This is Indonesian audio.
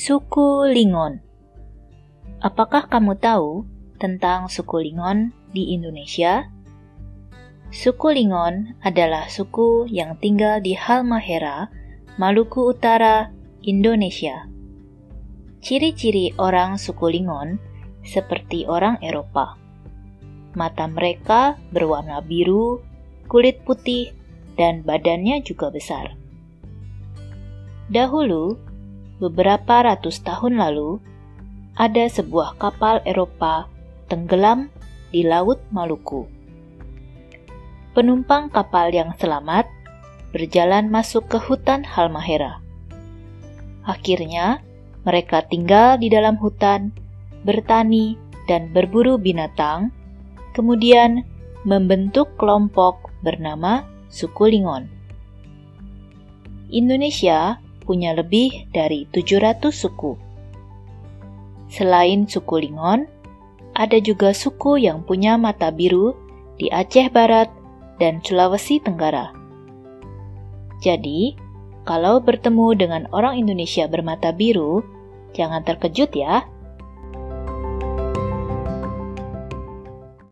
Suku Lingon Apakah kamu tahu tentang suku Lingon di Indonesia? Suku Lingon adalah suku yang tinggal di Halmahera, Maluku Utara, Indonesia. Ciri-ciri orang suku Lingon seperti orang Eropa. Mata mereka berwarna biru, kulit putih, dan badannya juga besar. Dahulu, beberapa ratus tahun lalu, ada sebuah kapal Eropa tenggelam di Laut Maluku. Penumpang kapal yang selamat berjalan masuk ke hutan Halmahera. Akhirnya, mereka tinggal di dalam hutan, bertani, dan berburu binatang, kemudian membentuk kelompok bernama suku Lingon. Indonesia punya lebih dari 700 suku. Selain suku Lingon, ada juga suku yang punya mata biru di Aceh Barat dan Sulawesi Tenggara. Jadi, kalau bertemu dengan orang Indonesia bermata biru, jangan terkejut ya